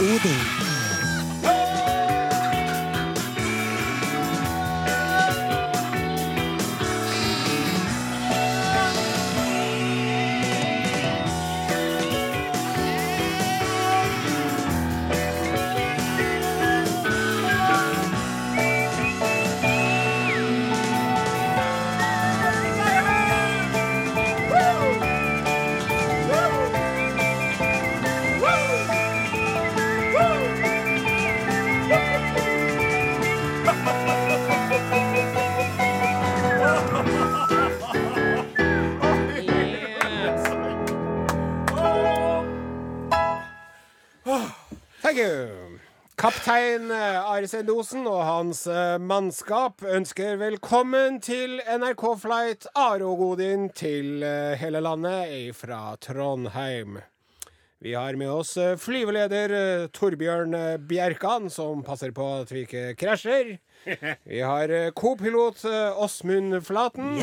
Odin. Thank Kaptein eh, Arsen og hans eh, mannskap ønsker velkommen til NRK Flight Are og Godin til eh, hele landet fra Trondheim. Vi har med oss flyveleder Torbjørn Bjerkan, som passer på at vi ikke krasjer. Vi har kopilot eh, Åsmund Flaten.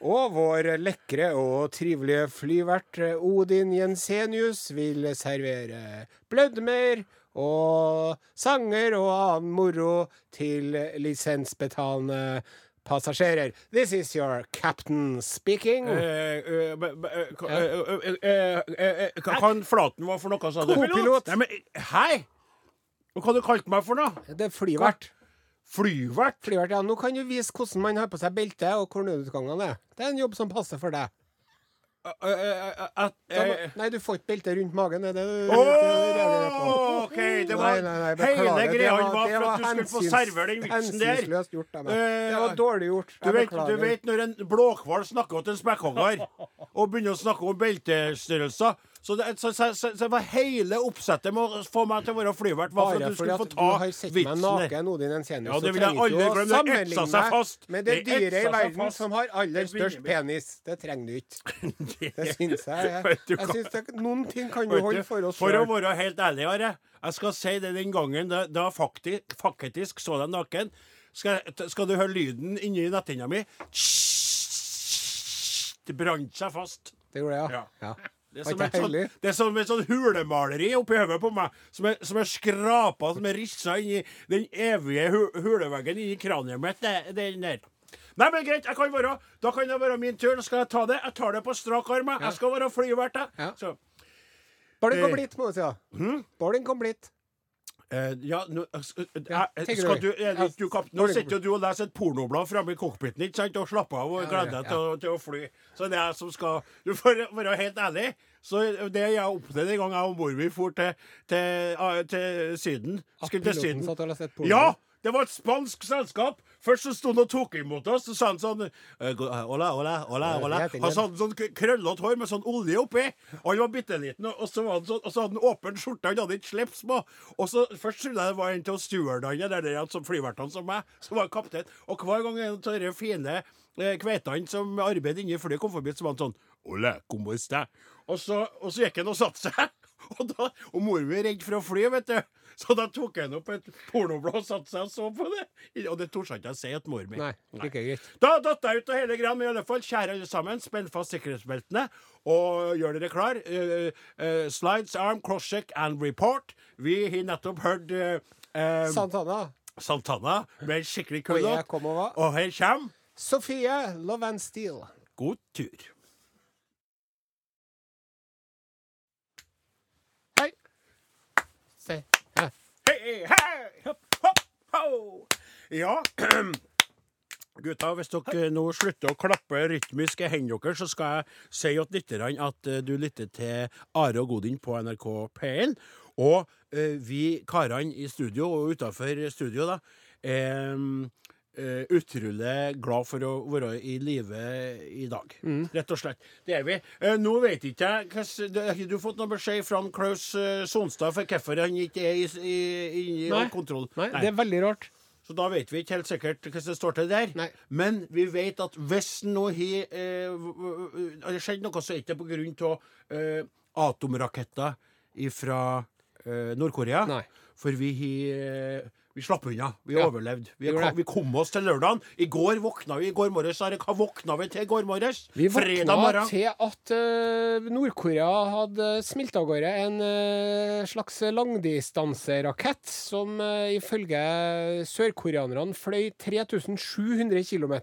Og vår lekre og trivelige flyvert Odin Jensenius vil servere blødmer og sanger og annen moro til lisensbetalende passasjerer. This is your captain speaking. Eh, eh, eh, eh, eh, eh, eh, eh, kan Flaten var for noe, sa du? Kopilot. Men hei! Hva du kalte meg for noe? Det er flyvert. Flyvert? Flyvert, ja. Nå kan du vise hvordan man har på seg belte, og hvor nødutgangene er. Det er en jobb som passer for deg. Nei, du får ikke belte rundt magen. Det er det. OK, det var Hele greia var- for at du skulle få servere den vitsen der. Eh, Det var dårlig gjort. Du vet, beklager. du vet når en blåhval snakker til en spekkhogger, og begynner å snakke om beltestørrelser så det, så, så, så, det var hele oppsettet med å få meg til å være flyvert var for at du skulle få du har sett vitsen meg naken, Odin Ensenius, Ja, det vil jeg aldri glemme. Det etsa seg fast. med det Det dyret i verden fast. som har aller størst penis. Det trenger du ikke. Det syns jeg. Jeg, jeg synes syns det, noen ting kan du holde for oss for å være helt ærlig, Are, jeg skal si det den gangen da, da faktisk, faktisk så deg naken. Skal, skal du høre lyden inni netthinna mi? Det brant seg fast. Det gjorde jeg, Ja. ja. Det er, som et sånn, det er som et sånn hulemaleri oppi hodet på meg, som er, som er skrapa, som er rissa inn i den evige hu huleveggen inni kraniet mitt. Det, den der. Nei, men greit, jeg kan være, da kan det være min tur. Da skal jeg ta det. Jeg tar det på strak arm. jeg. Skal være flyvert, jeg. Ja. Så, Boarding Eh, complete, må du si. da. hm? Boarding complete. Eh, ja, nå, eh, eh, skal du, er det du kap, Nå sitter jo du og leser et pornoblad framme i cockpiten ikke sant, og slapper av og gleder deg til, til å fly. Så det er jeg som skal Du får være helt ærlig. Så det jeg opplevde en gang jeg og mor mi dro til, til, ah, til Syden At Skulle til Syden. Ja! Det var et spansk selskap. Først så sto han og tok imot oss. Så sa han sånn Ola, ola, ola, ola. Han Han hadde sånn krøllete hår med sånn olje oppi. Og han var bitte liten. Og så sånn, og så hadde han åpen skjorte. Han hadde ikke slips på. Og så Først trodde jeg det var en av stewardene der, der som flyvertene som meg, som var kaptein. Og hver gang en av de fine eh, kveitene som arbeider inni flyet, kom forbi, så var han sånn «Ola, como está? Og så, og så gikk han og satte seg. Og, da, og mor mi er redd for å fly, vet du. Så da tok han opp et pornoblad og satte seg og så på det. Og det torde ikke jeg si til mor mi. Nei, ikke greit. Da datt jeg ut av hele greia, men i alle fall, kjære alle sammen, spenn fast sikkerhetsbeltene og gjør dere klar. Uh, uh, slides, arm, crosscheck and report. Vi har nettopp hørt uh, Santana. Santana med en skikkelig jeg over. Og her kommer Sofie, Love and Steel. God tur. Hei. Se. Ja. Hopp, hopp, ho. Ja, gutta, hvis dere nå slutter å klappe rytmisk i hendene deres, så skal jeg si til lytterne at eh, du lytter til Are og Godin på NRK P1. Og eh, vi karene i studio, og utafor studio, da, er eh, utrolig glad for å være i live i dag. Rett og slett. Det er vi. Uh, nå vet ikke jeg Har ikke du fått noe beskjed fra Klaus uh, Sonstad for hvorfor han ikke er i, i, i, i Nei. kontroll? Nei, det er veldig rart. Så da vet vi ikke helt sikkert hvordan det står til der. Nei. Men vi vet at hvis nå har eh, skjedd noe, så er det ikke grunn av eh, atomraketter fra eh, Nord-Korea. For vi har Vi slapp unna. Vi Ja. overlevde. Vi, kom, vi kom oss til lørdagen. I går våkna vi i går morges. Are, Hva våkna vi til i går morges? Vi våkna morgen. til at uh, Nord-Korea hadde smilt av gårde en uh, slags langdistanserakett som uh, ifølge sørkoreanerne fløy 3700 km.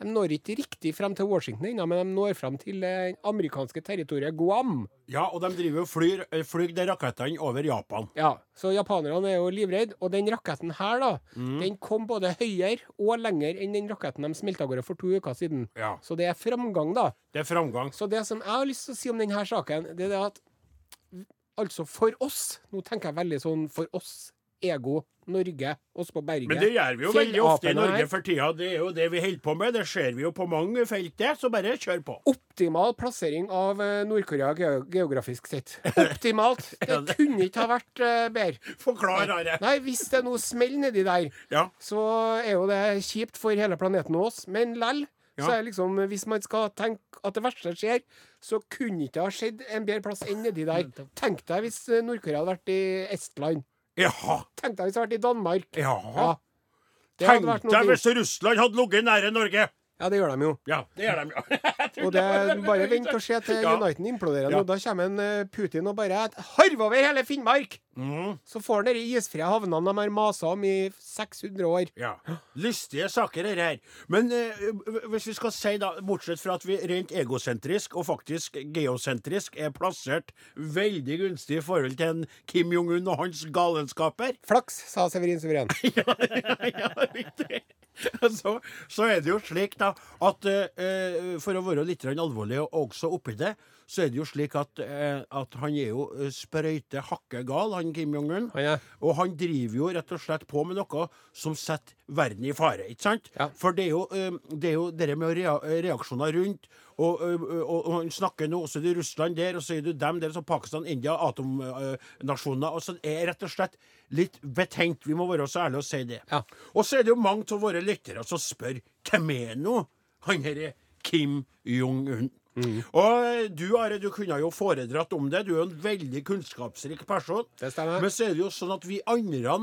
De når ikke riktig frem til Washington ennå, men de når frem til det amerikanske territoriet Guam. Ja, og de driver og flyr, eh, flyr de rakettene over Japan. Ja, Så japanerne er jo livredde. Og den raketten her, da, Mm. den kom både høyere og lenger enn den raketten de smilte av gårde for to uker siden. Ja. Så det er framgang, da. Det er framgang. Så det som jeg har lyst til å si om denne saken, det er at Altså, for oss Nå tenker jeg veldig sånn for oss, ego, Norge, oss på berget. Men det gjør vi jo veldig ofte i Norge her. for tida. Det er jo det vi holder på med. Det ser vi jo på mange felt. Så bare kjør på. Optimal plassering av eh, Nord-Korea geografisk sett. Optimalt! Det det- kunne ikke ha vært eh, bedre. Forklar, Are. Nei, hvis det nå smeller nedi der, Ja. så er jo det kjipt for hele planeten og oss. Men lell, så er liksom Hvis man skal tenke at det verste skjer, så kunne ikke det ha skjedd en bedre plass enn nedi der. Tenk deg hvis eh, Nord-Korea hadde vært i Estland. Jaha. Tenk deg hvis det hadde vært i Danmark. Jaha. Ja. Det hadde Tenk deg hvis Russland hadde ligget nære Norge! Ja, det gjør de jo. Ja, det gjør de, ja. Og det er bare vent og se til Ja. Uniten imploderer Ja. nå. Da kommer en eh, Putin og bare harver over hele Finnmark! Mm, Så får han de isfrie havnene de har masa om i 600 år. ja. Lystige saker, dette her. Men eh, hvis vi skal si, da, bortsett fra at vi rent egosentrisk og faktisk geosentrisk er plassert veldig gunstig i forhold til en Kim Jong-un og hans galenskaper Flaks, sa Severin Suveren. ja, riktig. Så, så er det jo slik, da, at uh, for å være litt alvorlig og også oppi det, så er det jo slik at, eh, at han er jo eh, sprøyte hakke gal, han Kim Jong-un. Er. Og han driver jo rett og slett på med noe som setter verden i fare, ikke sant? Ja. For det er jo eh, det, er jo det med reaksjoner rundt, og, og, og han snakker nå også i Russland der, og så er det dem der, så Pakistan, India, atomnasjoner. og så er rett og slett litt betenkt. Vi må være så ærlige og si det. Ja. Og så er det jo mange av våre lyttere som spør hvem er nå han herre Kim Jong-un? Og eh, du Are, du kunne jo foredratt om det. Du er jo en veldig kunnskapsrik person. Det stemmer. Men så er det jo sånn at vi andre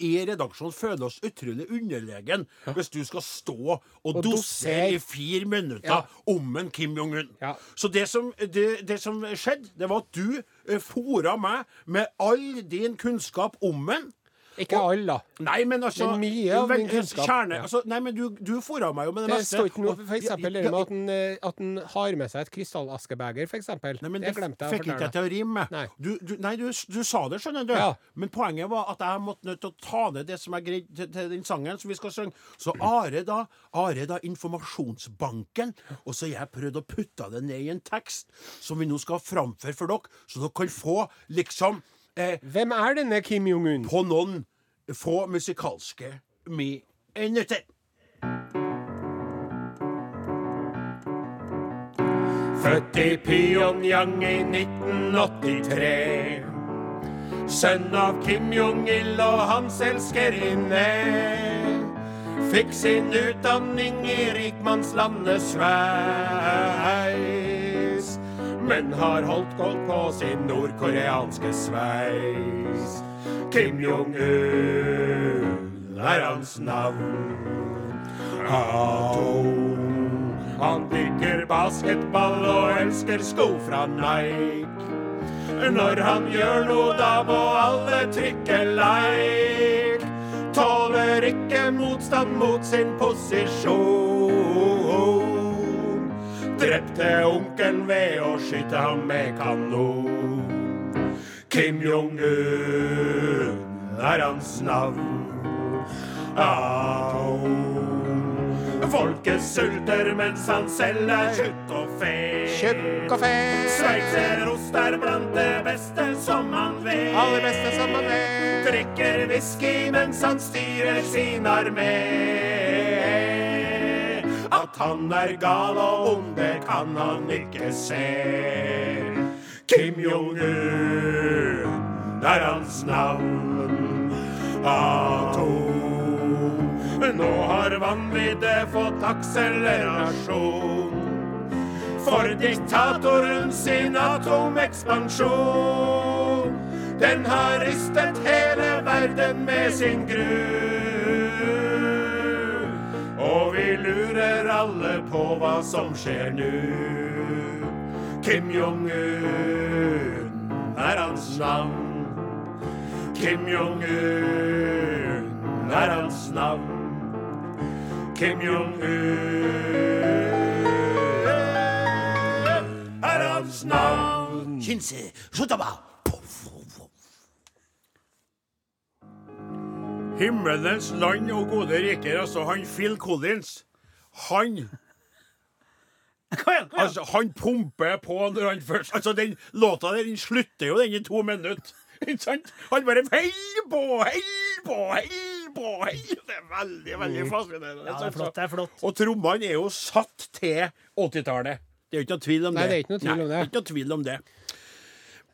i redaksjonen føler oss utrolig underlegen hvis du skal stå og, Og dosere dosere. i fire minutter Ja. om en Kim Jong-un. Ja. Så det som, det, det som skjedde, det var at du eh, fora meg med all din kunnskap om en. Ikke alle, da. Nei, men altså Men mye av vel- min kunnskap. Kjerne, Ja. altså, nei, men du, du fora meg jo med det, Det meste. står ikke noe eksempel det Ja, med at han, eh, at har med seg et krystallaskebeger, for eksempel. Nei, men det det glemte jeg å fikk ikke jeg til å rime. Nei. Du, du, nei, du, du sa det, skjønner du. Ja. Men poenget var at jeg måtte nødt til å ta ned det som er greit til, til den sangen som vi skal synge. Så Are da, Are da informasjonsbanken, og så har jeg prøvd å putte det ned i en tekst som vi nå skal framføre for dere, så dere kan få liksom eh, Hvem er denne Kim Jong-un? på noen få musikalske minutter. Født i Pyongyang i 1983. Sønn av Kim Jong-il og hans elskerinne. Fikk sin utdanning i rikmannslandet Sveis. Men har holdt godt på sin nordkoreanske sveis. Kim Jong-un er hans navn. Au. Han digger basketball og elsker sko fra Nike. Når han gjør noe, da må alle trykke like. Tåler ikke motstand mot sin posisjon. Drepte onkelen ved å skyte ham med kanon. Kim Jong-un er hans navn. Au. Folket sulter mens han selv er tjukk og fet. Tjukk og fet. Sveitserost er blant det beste som han vet. Aller beste som han vet. Drikker whisky mens han styrer sin armé. At han er gal og ond, det kan han ikke se. Kim Jong-un er hans navn. Atom. Nå har vanviddet fått akselerasjon. For diktatoren sin atomekspansjon. Den har ristet hele verden med sin gru. På hva som skjer nu. Kim Jong-un er hans navn. Kim Jong-un er hans navn. Kim Jong-un er hans navn. Kinse, shutaba. Himmelens land og gode riker, altså han Phil Collins. Han Altså, han pumper på når han først Altså, den låta der, den slutter jo den i to minutter. Ikke sant? Han bare Hell på, hell på, hell på, hell Det er veldig, veldig fascinerende. Ja, det er flott. det er flott. Og trommene er jo satt til 80-tallet. Det er jo ikke noe tvil om Nei, det. det er ikke noe tvil om Nei, det. ikke noe tvil om det.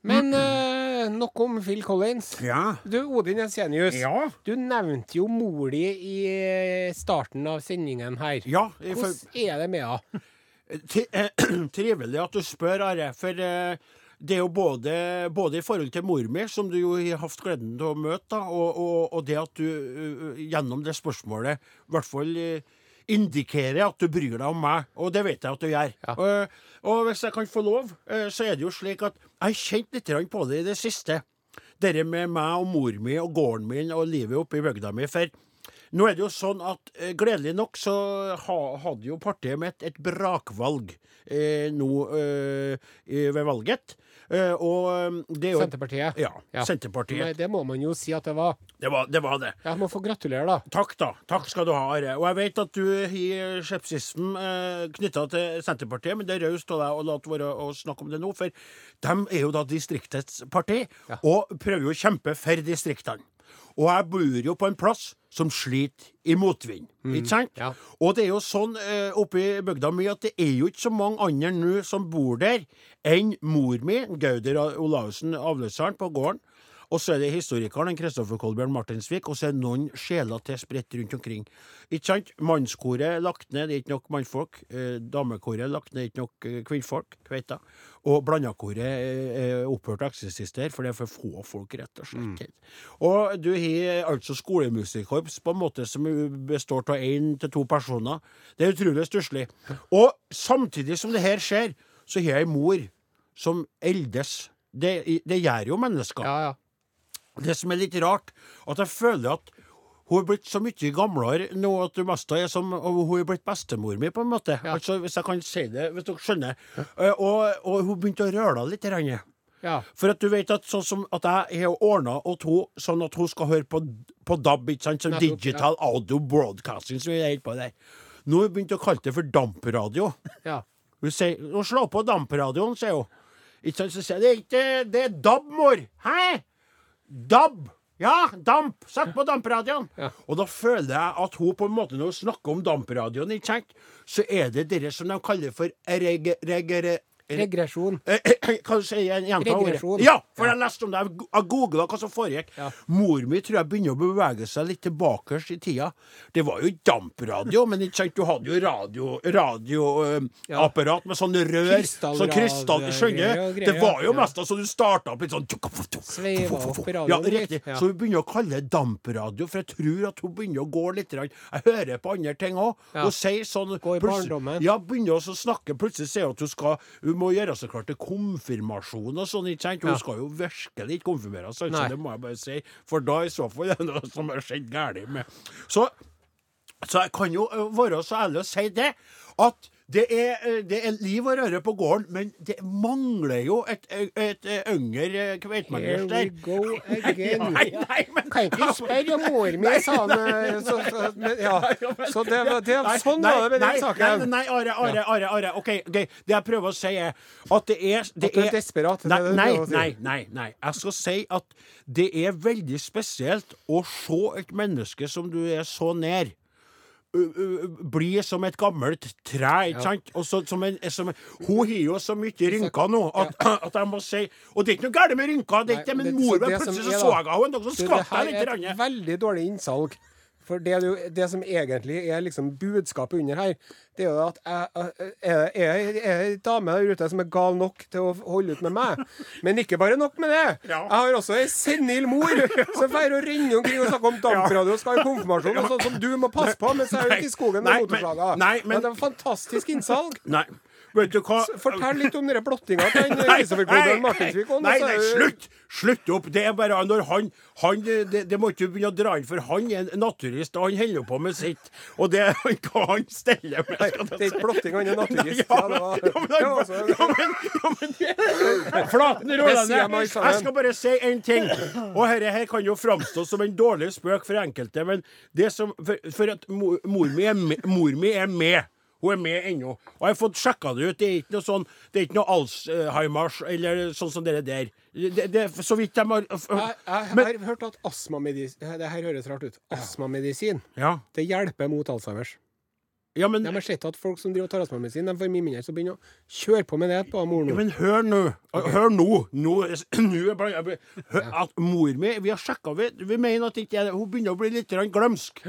Men uh, nok om Phil Collins. Ja. Du, Odin Jensenius. Ja. Du nevnte jo mor di i eh, starten av sendingen her. Ja, for... Hvordan er det med henne? Tri- Trivelig at du spør, Are. For eh, det er jo både, både i forhold til mor mi, som du jo har hatt gleden til å møte, da, og, og, og det at du eh, gjennom det spørsmålet i hvert fall eh, indikerer at du bryr deg om meg. Og det vet jeg at du gjør. Ja. Og, og hvis jeg kan få lov, så er det jo slik at jeg har kjent litt på det i det siste. Dette med meg og mor mi og gården min og livet oppe i bygda mi. For nå er det jo sånn at eh, gledelig nok så ha, hadde jo partiet mitt et brakvalg eh, nå eh, ved valget. Eh, og eh, det er jo Senterpartiet? Ja. Ja. Senterpartiet. Nei, det må man jo si at det var. Det var det. Var det. Jeg må få gratulere, da. Takk, da. Takk skal du ha, Are. Og jeg vet at du har skepsismen eh, knytta til Senterpartiet, men det er raust av deg å la være å snakke om det nå, for de er jo da distriktets parti, og prøver jo å kjempe for distriktene. Og jeg bor jo på en plass som sliter i motvind, ikke sant? ja. Og det er jo sånn eh, oppe i bygda mi at det er jo ikke så mange andre nå som bor der, enn mor mi, Gauder Olavsen, avløseren på gården. Og så er det historikeren Kristoffer Kolbjørn Martinsvik, og så er det noen sjeler til spredt rundt omkring. Ikke sant? Mannskoret er lagt ned, det er ikke nok mannfolk. Eh, damekoret er lagt ned, det er ikke nok eh, kvinnfolk. Kveita. Og blandakoret er, er opphørt å eksistere, for det er for få folk, rett og slett. Og du har altså skolemusikkorps på en måte som består av én til to personer. Det er utrolig stusslig. Og samtidig som det her skjer, så har jeg ei mor som eldes. Det, det gjør jo mennesker. Ja, ja. Det som er litt rart, at jeg føler at hun er blitt så mye gamlere nå at du mest er som Hun er blitt bestemor mi, på en måte. Ja. Altså, Hvis jeg kan si det, hvis dere skjønner. Eh, Og, og hun begynte å røle litt. grann. ja. For at du vet at sånn som at jeg har ordna sånn at hun skal høre på, på DAB, ikke sant? Som Nettopp, Digital Audio Broadcasting, som vi er helt på der. Nå har hun begynt å kalle det for dampradio. ja. Hun sier 'Slå på dampradioen, sier hun. Ikke sant? Så sier jeg det er ikke Det er DAB, mor. Hæ? DAB. Ja, damp. Sett på dampradioen. Ja. Og da føler jeg at hun på en måte når hun snakker om dampradioen, ikke sant, så er det det som de kaller for reg... reg, reg Regresjon. Eh, eh, du si en gjenta ordet? Ja, for jeg leste om det. Jeg go- googla hva som foregikk. Ja. Mor mi tror jeg begynner å bevege seg litt tilbake i tida. Det var jo dampradio, men ikke sant, du hadde jo radioapparat Ja. apparat med sånne rør. Sånn krystall, skjønner du? Det var jo mest altså du starta opp litt sånn Sveiva opp radioen Ja, riktig. Så hun begynner å kalle det dampradio, for jeg tror at hun begynner å gå litt. Jeg hører på andre ting òg. Hun sier sånn Gå i barndommen. Ja, begynner å snakke. Plutselig sier hun at hun skal må gjøre seg klar til konfirmasjon og sånn, ikke sant? Hun Ja. skal jo virkelig ikke konfirmeres, altså, Nei. det må jeg bare si. For da i så fall er det noe som har skjedd galt med Så så jeg kan jo være så ærlig å si det, at det er, ø, det er liv og røre på gården, men det mangler jo et, et, et, et der. Here we go again. Nei, nei, men Kan ikke spørre om mor mi, sa han. eh, Så, så, men, ja. så det, var- det, sånn var det med den saken. Nei, nei, Are, Are, Are, Are. OK, ok, det jeg prøver å si, er at det er det At du er desperat, Nei, nei, nei, nei, nei. Jeg skal si at det er veldig spesielt å se et menneske som du er så nær. Ø, som et gammelt tre, ikke sant? Og så, som en, som en, hun har jo så mye rynker nå at, at jeg må si Og det er ikke noe galt med rynker, det er ikke det, men mor så plutselig er så jeg henne, og så skvatt det litt. Det her er et veldig dårlig innsalg. For det, du, det som egentlig er liksom budskapet under her, det er jo at jeg jeg- jeg er ei dame der ute som er gal nok til å holde ut med meg. Men ikke bare nok med det. Ja. Jeg har også ei senil mor som drar og renner omkring og snakker om DAB-radio og skal i konfirmasjon, og sånn som du må passe på mens jeg er ute i skogen med men- motorsaga. men- det var fantastisk innsalg. Nei. Vet du hva? Fortell litt om den blottinga til Kristoffer Martinsvik. Nei, nei, slutt! Slutt opp. Det er bare når han, han det, det må ikke begynne å dra inn, for han er naturist, og han holder på med sitt. Og det hva han steller med Nei, det er ikke blotting, han er naturist. Ja, Ja, ja, men, ja, men, ja, Flaten Det jeg jeg skal bare si én ting. Og dette her kan jo framstå som en dårlig spøk for enkelte, men det som For, for at mor, mor, mi er med, Hun er med ennå. Og jeg har fått sjekka det ut. Det er ikke noe sånn Det er ikke noe Alzheimers eller sånn som dere der. Det, det, så vidt de har Jeg, jeg, har hørt at astmamedisin Det her høres rart ut. Astmamedisin Ja. det hjelper mot Alzheimers. Ja, men, De har sett at folk som driver tar astmamedisin, de får mye mindre. Så begynner å kjøre på med det på mor ja, nå. men hør nå. Hør nå. Nå, nå at mor mi Vi har sjekka, vi, vi mener at ikke hun begynner å bli litt glemsk.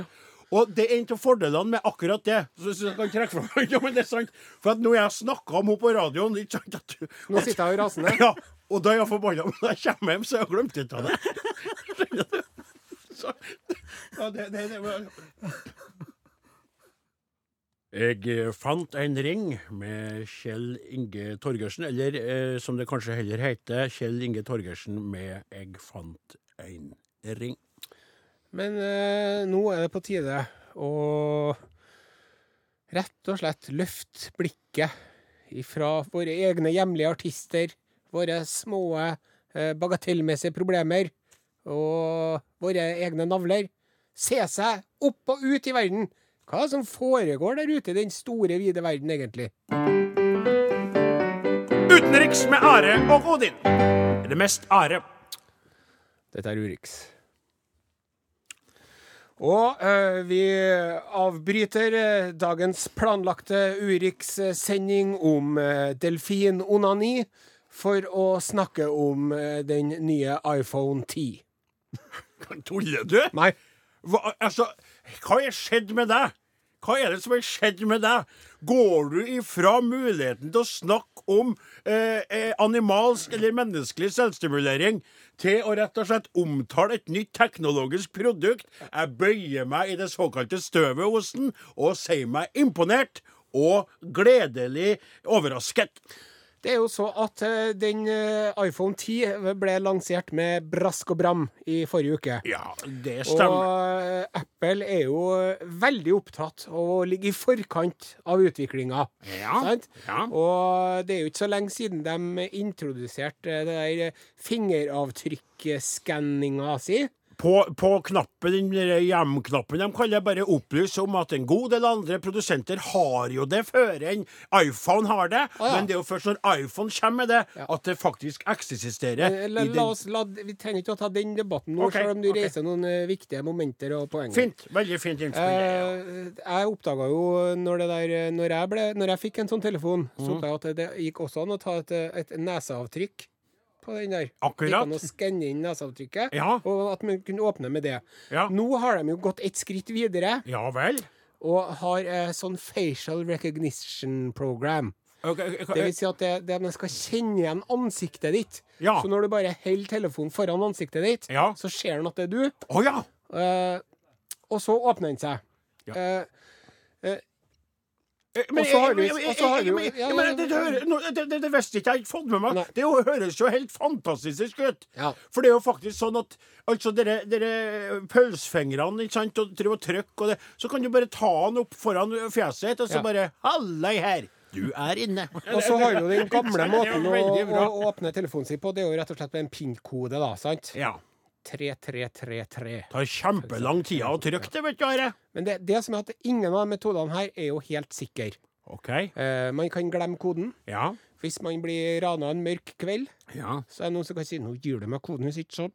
Og det er en av fordelene med akkurat det. Så, synes jeg kan trekke fra ja, men det er sant. For at nå har jeg snakka om henne på radioen ikke sant, at, Nå sitter jeg rasende. Ja, og da er jeg forbanna. Men når jeg kommer hjem, så har jeg glemt litt av det. Så, ja, det, det, det var Jeg fant en ring med Kjell Inge Torgersen, eller eh, som det kanskje heller heter, Kjell Inge Torgersen med 'Jeg fant en ring'. Men eh, nå er det på tide å rett og slett løfte blikket ifra våre egne hjemlige artister, våre små eh, bagatellmessige problemer og våre egne navler. Se seg opp og ut i verden! Hva det som foregår der ute i den store, vide verden, egentlig? Utenriks med Are og Odin. Eller mest Are. Dette er Urix. Og eh, vi avbryter eh, dagens planlagte Urix-sending om eh, delfinonani for å snakke om eh, den nye iPhone 10. Tuller du? Nei, Hva, altså, hva er skjedd med deg? Hva er det som har skjedd med deg? Går du ifra muligheten til å snakke om eh, eh, animalsk eller menneskelig selvstimulering til å rett og slett omtale et nytt teknologisk produkt? Jeg bøyer meg i det såkalte støvet hos den og sier meg imponert og gledelig overrasket. Det er jo så at eh, den eh, iPhone 10 ble lansert med brask og bram i forrige uke. Ja, det stemmer. Og Apple er jo veldig opptatt av å ligge i forkant av utviklinga. Ja, ja. Og det er jo ikke så lenge siden de introduserte det der fingeravtrykkskanninga si. På, på knappen, hjem-knappen, de kaller bare opplyse om at en god del andre produsenter har jo det før en iPhone har det. ja. Men det er jo først når iPhone kommer med det, at det faktisk eksisterer. Eh, La, la oss, la, vi trenger ikke å ta den debatten nå, okay, selv om du okay. reiser noen eh, viktige momenter og poenger. Fint. Veldig fint innspill. Eh, jeg oppdaga jo når, det der, når, jeg ble, når jeg fikk en sånn telefon, mm. så oppdaga jeg at det gikk også an å ta et, et neseavtrykk på den der. Det gikk skanne inn neseavtrykket, Ja. og at man kunne åpne med det. Ja. Nå har de jo gått et skritt videre ja vel. og har eh, sånn facial recognition program. Okay, ok, ok. Det vil si at det, det, man skal kjenne igjen ansiktet ditt. Ja. Så når du bare holder telefonen foran ansiktet ditt, Ja. så ser den at det er du. Oh, ja! Eh, og så åpner den seg. Ja. Eh, Men, eh, men- men- det, visste ikke jeg, har fått med meg. Nei. Det jo, høres jo helt fantastisk ut. Ja. For det er jo faktisk sånn at altså dere, dere pølsefingrene ikke sant, og driver og trykker, og det, så kan du bare ta den opp foran fjeset ditt, og så Ja. bare Hallei her! Du er inne. Og så har jo den gamle måten å, å åpne telefonen sin på, det er jo rett og slett med en PIN-kode, da. sant? Ja. 3333. Det tar kjempelang tid å trykke det, vet du, Are. Men det, det som er at ingen av metodene her er jo helt sikre. Okay. Eh, man kan glemme koden. Ja. Hvis man blir rana en mørk kveld, ja. så er det noen som kan si 'nå gir du meg koden hvis ikke så'.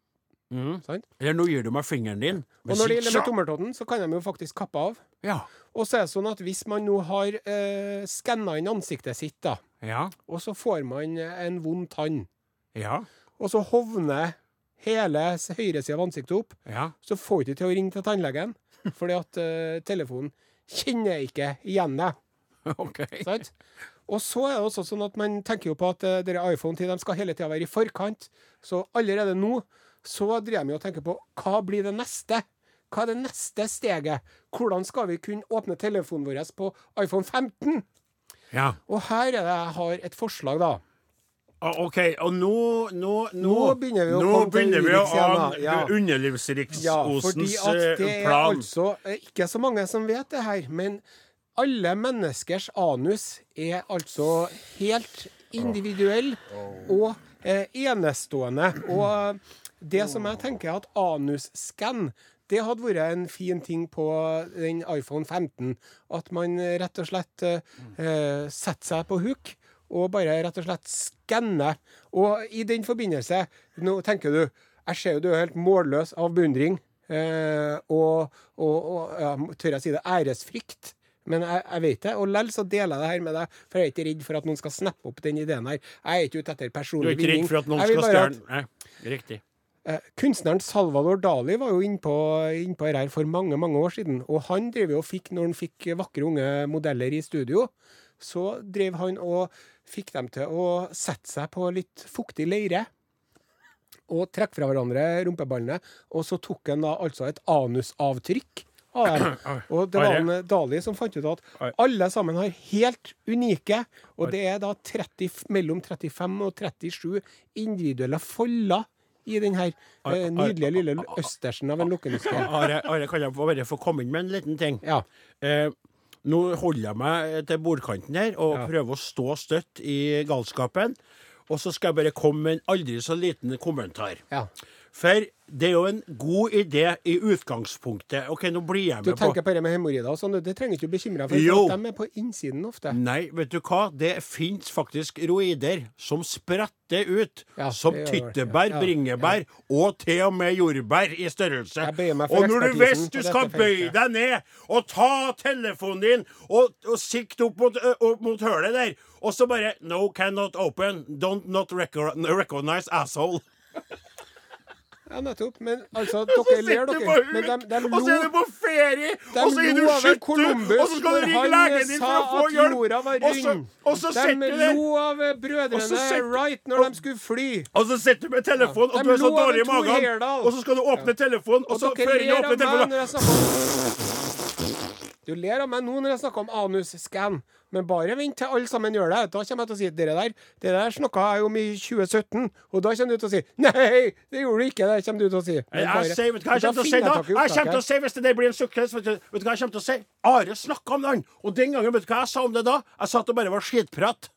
Mm. Sant? Eller nå gir du meg fingeren din. Og når det gjelder med tommeltotten, så kan de jo faktisk kappe av. Ja. Og så er det sånn at hvis man nå har eh, skanna inn ansiktet sitt, da, Ja. og så får man en vond tann, Ja. og så hovner hele høyresida av ansiktet opp, Ja. så får du ikke til å ringe til tannlegen. Fordi at uh, telefonen kjenner ikke igjen deg. OK. Sant? Og så er det også sånn at man tenker jo på at uh, dere iPhone 10 de skal hele tida være i forkant. Så allerede nå så driver vi og tenker på hva blir det neste? Hva er det neste steget? Hvordan skal vi kunne åpne telefonen vår på iPhone 15? Ja. Og her er det jeg har et forslag, da. OK, og nå Nå, nå, Nå begynner vi å nå komme til vi å ane Ja. underlivsriksosens fordi at det eh, er plan. altså eh, ikke så mange som vet det her, men alle menneskers anus er altså helt individuell og eh, enestående. Og det som jeg tenker er at anusskann det hadde vært en fin ting på den iPhone 15. At man rett og slett eh, eh, setter seg på hook og bare rett og slett skanne. Og i den forbindelse, nå tenker du Jeg ser jo du er helt målløs av beundring. Eh, og, og, og ja, tør jeg si det, æresfrykt. Men jeg, jeg vet det, og lell så deler jeg det her med deg, for jeg er ikke redd for at noen skal snappe opp den ideen her. Jeg er ikke ute etter Du er ikke redd for at noen skal stjele Nei, riktig. Eh, kunstneren Salvador Dali var jo innpå inn på her for mange mange år siden. Og han drev jo og fikk, når han fikk vakre unge modeller i studio, så drev han og fikk dem til å sette seg på litt fuktig leire. Og trekke fra hverandre rumpeballene. Og så tok han da altså et anusavtrykk av dem. Og det var en Dali som fant ut at alle sammen har helt unike, og det er da 30, mellom 35 og 37 individuelle folder i den her eh, nydelige lille østersen av en lukkenuske. Are, Are, kan jeg bare få komme inn med en liten ting? Ja. Eh, nå holder jeg meg til bordkanten her og Ja. prøver å stå støtt i galskapen. Og så skal jeg bare komme med en aldri så liten kommentar. ja. For det er jo en god idé i utgangspunktet. OK, nå blir jeg med på Du tenker på det med hemoroider og sånn, det trenger ikke du bekymre deg for, Jo. de er på innsiden ofte. Nei, vet du hva? Det fins faktisk roider som spretter ut. Ja, som tyttebær, Ja, bringebær og til og med jordbær i størrelse. Og når du visst hvis du skal bøye deg ned og ta telefonen din og, og sikte opp mot, opp mot hølet der, og så bare No, cannot open. Don't not recognize asshole. Ja, nettopp. Men altså, dere ler, dere. Men de, de lo. og så er du på ferie, og så er du skytter, og så skal du ringe han legen din for å få hjelp. Og så, og så sitter De lo av brødrene Wright når de skulle fly. Og så sitter du med telefonen, og du er så dårlig i magen. Og så skal du åpne telefonen, og så før du åpner telefonen når jeg snakker om Du ler av meg nå når jeg snakker om anusscan, men bare vent til alle sammen gjør det. Da kommer jeg til å si dere der, det der snakka jeg om i 2017, og da kommer du til å si Nei, det gjorde du ikke, det kommer du til å si. Men Jeg, bare- jeg, sier- vet du hva jeg kommer til å si da? Jeg kommer til å si Hvis det der blir en suksess, vet du, vet du hva jeg kommer til å si? Are snakka om den! Og den gangen, vet du hva jeg sa om det da? Jeg sa at det bare var skitprat.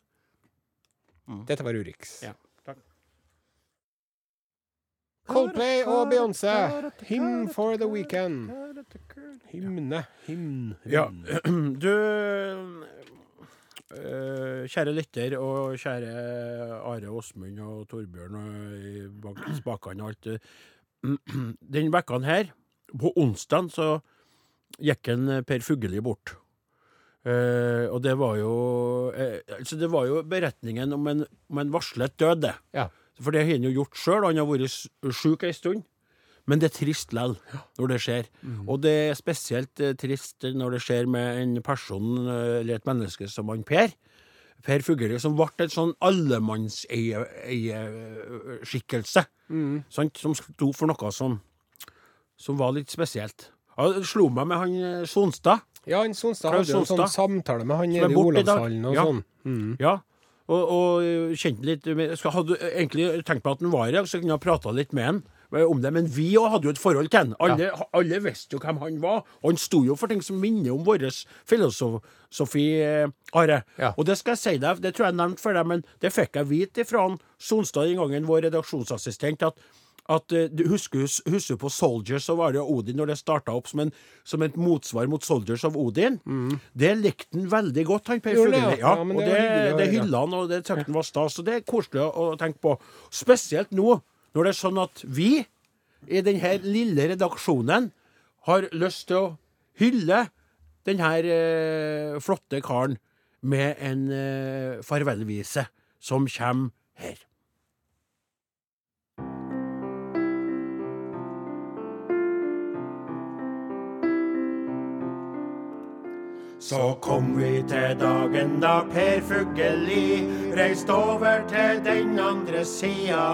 Dette var Urix. Ja. Coldplay og Beyoncé. Hymn for the weekend. Hymne. Hymn. Ja, du øh, Kjære lytter og kjære Are Åsmund og Torbjørn og i bak spakene og alt. Den vekka her, på onsdag, så gikk en Per Fugelli bort. Uh, og det var jo uh, altså Det var jo beretningen om en, om en varslet død, det. Ja. For det har han jo gjort sjøl. Han har vært sjuk ei stund. Men det er trist likevel, når det skjer. Og det er spesielt eh, trist når det skjer med en person, eh, eller et menneske som han Per. Per Fugelli, som ble en sånn allemannseieskikkelse. Sant? Som sto for noe som, som var litt spesielt. Det slo meg med han eh, Sonstad. Ja, han Sonstad hadde jo en sånn samtale med han nede i. Olavshallen og Ja. sånn. Mm. Ja, og, og kjente litt med, skal, hadde egentlig tenkt meg at han var her, så kunne jeg prata litt med han om det. Men vi òg hadde jo et forhold til han. Alle, alle visste jo hvem han var. Og han sto jo for ting som minner om vår filosofi, eh, Are. Ja. Og det skal jeg si deg, det tror jeg jeg nevnte for deg, men det fikk jeg vite fra Sonstad den gangen, vår redaksjonsassistent, at at eh, du husker, husker på Soldiers Are og Odin når det starta opp som, en, som et motsvar mot Soldiers of Odin? Det likte han veldig godt, han Per Mm. Fugelli. ja. Ja, og det det, var hylla han, og det syntes han var stas. Og det er koselig å tenke på. Spesielt nå, når det er sånn at vi i denne lille redaksjonen har lyst til å hylle denne eh, flotte karen med en eh, farvelvise som kommer her. Så kom vi til dagen da Per Fugelli reiste over til den andre sida.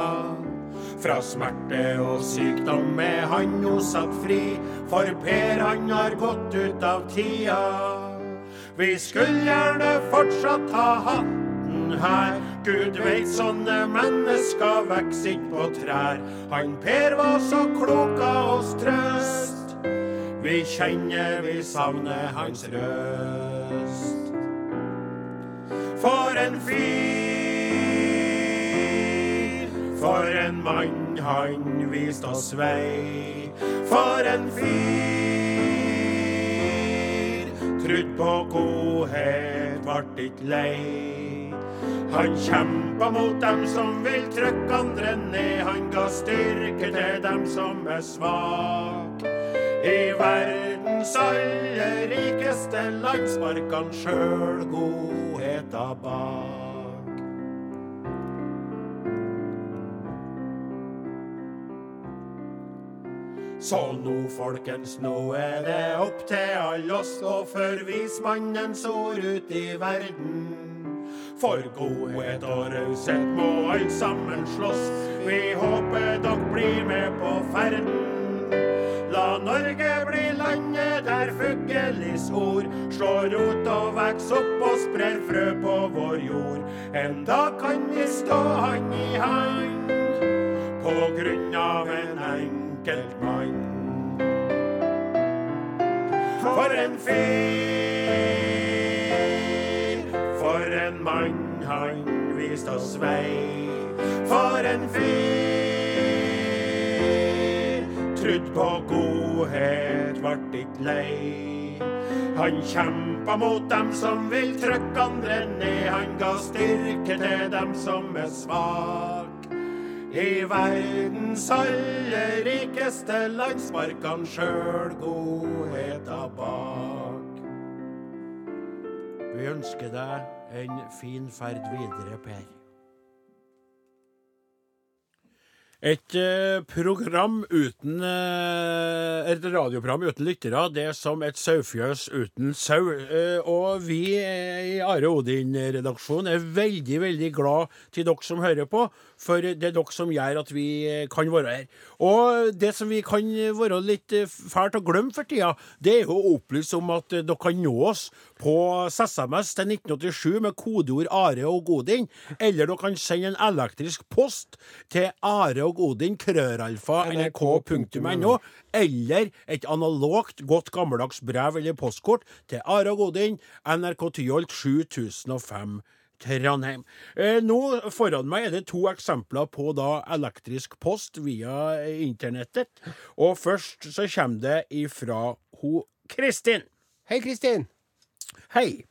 Fra smerte og sykdom er han nå satt fri, for Per han har gått ut av tida. Vi skulle gjerne fortsatt ha hatten her. Gud veit sånne mennesker vokser ikke på trær. Han Per var så klok av oss trøst. Vi kjenner vi savner hans røst. For en fyr, for en mann han viste oss vei. For en fyr, trudd på godhet, vart ikke lei. Han kjempa mot dem som vil trykke andre ned. Han ga styrke til dem som er svak. I verdens aller rikeste land sparka han sjøl godheta bak. Så nå, folkens, nå er det opp til alle oss å forvise mannens ord ut i verden. For godhet og raushet må alle sammen slåss. Vi håper dere blir med på ferden. Norge blir landet der fuggelis ord slår rot og veks opp og sprer frø på vår jord. En dag kan vi stå hand i hand på grunn av en enkelt mann. For en fyr, for en mann, han viste oss vei. For en fyr trudd på godhet, vart ikke lei. Han kjempa mot dem som vil trykke andre ned. Han ga styrke til dem som er svak. I verdens aller rikeste land sparka han sjøl godheta bak. Vi ønsker deg en fin ferd videre, Per. Et eh, program uten eh, Et radioprogram uten lyttere, det er som et sauefjøs uten sau. Eh, og vi i Are Odin-redaksjonen er veldig, veldig glad til dere som hører på, for det er dere som gjør at vi kan være her. Og det som vi kan være litt eh, fælt å glemme for tida, det er jo å opplyse om at eh, dere kan nå oss på SMS til 1987 med kodeord Are og Godin, eller dere kan sende en elektrisk post til Are og Godin, krøralfa, nrk.no, eller et analogt, godt gammeldags brev eller postkort til Are og Godin, NRK Tyholt 7005. Trondheim. Eh, nå foran meg er det to eksempler på da elektrisk post via internettet. Og først så kommer det ifra ho Kristin. Hei, Kristin. Hei.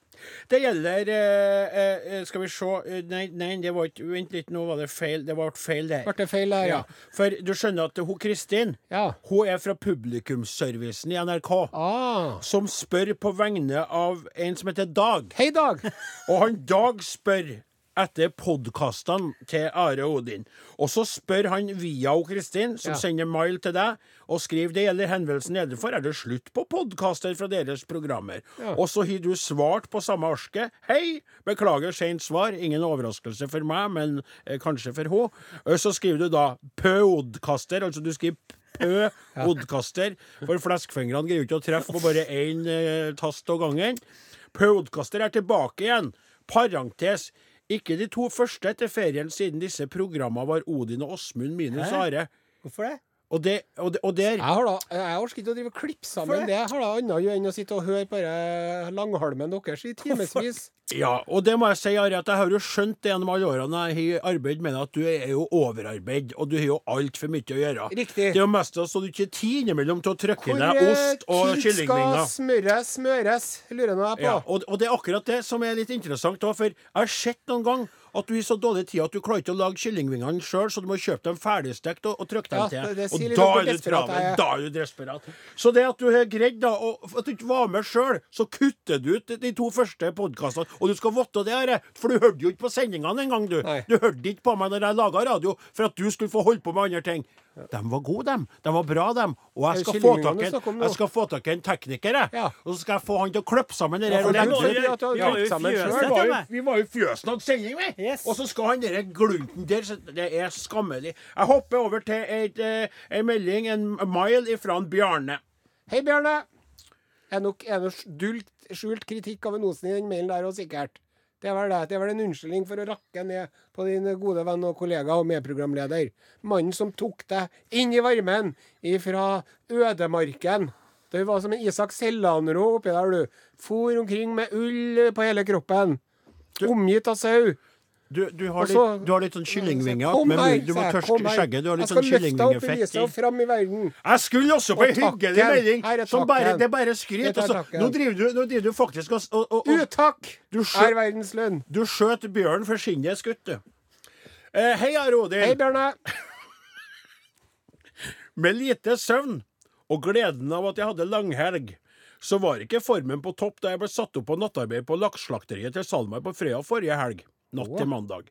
Det gjelder eh, eh, Skal vi se eh, Nei, nei, det var ikke Vent litt, nå var det feil. Det ble feil der. Ble det feil her, ja? For du skjønner at hun Kristin Ja. Hun er fra publikumsservicen i NRK. Ah. Som spør på vegne av en som heter Dag. Hei, Dag. Og han Dag spør etter podkastene til Are Odin. Og så spør han via og Kristin, som Ja. sender mail til deg, og skriver det gjelder henvendelsen nedenfor. Er det slutt på podkaster fra deres programmer? Ja. Og så har du svart på samme arsket. Hei! Beklager sent svar. Ingen overraskelse for meg, men eh, kanskje for henne. Så skriver du da podkaster, altså du skriver Pø podkaster, for fleskfingrene greier jo ikke å treffe på bare én eh, tast av gangen. Podkaster er tilbake igjen. Parentes. Ikke de to første etter ferien, siden disse programmene var Odin og Åsmund minus? Are. Hvorfor det? Og, det, og, det, og der Jeg har da, jeg orker ikke å drive og klippe sammen det. Jeg har da annet å gjøre enn å sitte og høre på langhalmen deres i timevis. Ja, og det må jeg si, Ari, at jeg har jo skjønt det gjennom alle årene jeg har arbeidet med at du er jo overarbeid, og du har jo altfor mye å gjøre. Riktig. Det er jo mest så du ikke har tid innimellom til å trykke ned Hvor ost og tid skal kyllingvinger. smøres, smøres, lurer nå jeg på. Ja, og, og det er akkurat det som er litt interessant, da, for jeg har sett noen gang at du har så dårlig tid at du klarer ikke å lage kyllingvingene sjøl, så du må kjøpe dem ferdigstekt og, og trykke dem Ja, til. det- det og sier litt da er travel. jeg. Da er du desperat. Så det at du har greid da, og at du ikke var med sjøl, så kutter du ut de to første podkastene. Og du skal vite det, her, for du hørte jo ikke på sendingene engang, du. Nei. Du hørte ikke på meg når jeg laga radio, for at du skulle få holde på med andre ting. De var gode, dem. De var bra, dem. Og jeg skal, få tak en, jeg skal få tak i en tekniker, jeg. Ja. Og så skal jeg få han til å klippe sammen det der. og Ja, vi var jo- i fjøsen og hadde sending, vi. Yes. Og så skal han den glunten der, så det er skammelig. Jeg hopper over til et, eh, en melding, en mile ifra en Bjarne. Hei, Bjarne. Er nok, er nok dult, skjult kritikk av en Osen i den mailen der òg, sikkert. Det er, vel det. det er vel en unnskyldning for å rakke ned på din gode venn og kollega og medprogramleder. Mannen som tok deg inn i varmen ifra ødemarken. Du var som en Isak Sellanrå oppi der, du. For omkring med ull på hele kroppen. Omgitt av sau. Du, du, har Også, litt, du har litt sånn kyllingvinger. Med her, Du må jeg, her. skjegget. Du har litt Jeg sånn skal løfte opp i. fram i verden. Jeg skulle også på Og en hyggelig melding. Som bare, det er bare skryt. Dette er og så- takken. Nå driver du, nå driver du faktisk og, og, og, Du skjø- er verdenslønn. Du skjøt bjørn for skinnet er skutt, du. Eh, hei, Arodin. Hei, Bjørne. Med lite søvn og gleden av at jeg hadde langhelg, så var ikke formen på topp da jeg ble satt opp på nattarbeid på lakseslakteriet til SalMar på Frøya forrige helg. Natt til mandag.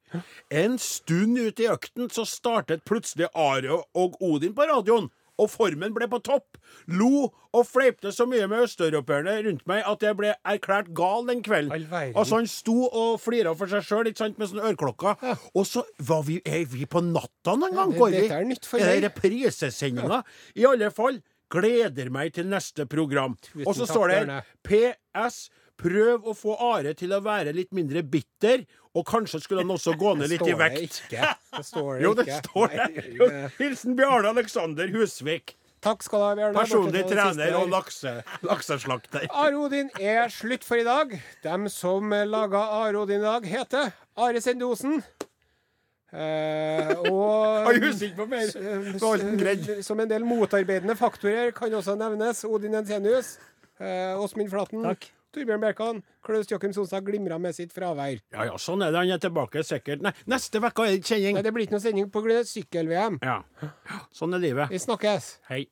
En stund ut i økten så startet plutselig Are og Odin på radioen. Og formen ble på topp. Lo og fleipte så mye med østeuropeerne rundt meg at jeg ble erklært gal den kvelden. Altså Han sto og flira for seg sjøl med sånne ørklokker. Og så var vi, er vi på natta en gang, det- går vi? er nytt for Er det meg. Ja. I alle fall, gleder meg til neste program. Tusen Og så står det her PS. Prøv å få Are til å være litt mindre bitter, og kanskje skulle han også gå ned litt i Står det vekt. ikke. Det står det Jo, det ikke. står det. Hilsen Bjarne Alexander Husvik. Takk skal du ha, Bjørne. Personlig trener og lakse, lakseslakter. Are Odin er slutt for i dag. Dem som laga Are Odin i dag, heter Are Sendosen. Eh, og Jeg husker ikke på mer. eh. Som en del motarbeidende faktorer kan også nevnes Odin Ensenius, eh, Åsmund Flaten, Takk. Torbjørn Bjerkan, Klaus Joakim Sonstad glimra med sitt fravær. Ja ja, sånn er det. Han er tilbake sikkert. Nei, neste uke er det kjenning. Nei, det blir ikke noe sending pga. sykkel-VM. Ja. Sånn er livet. Vi snakkes. Hei.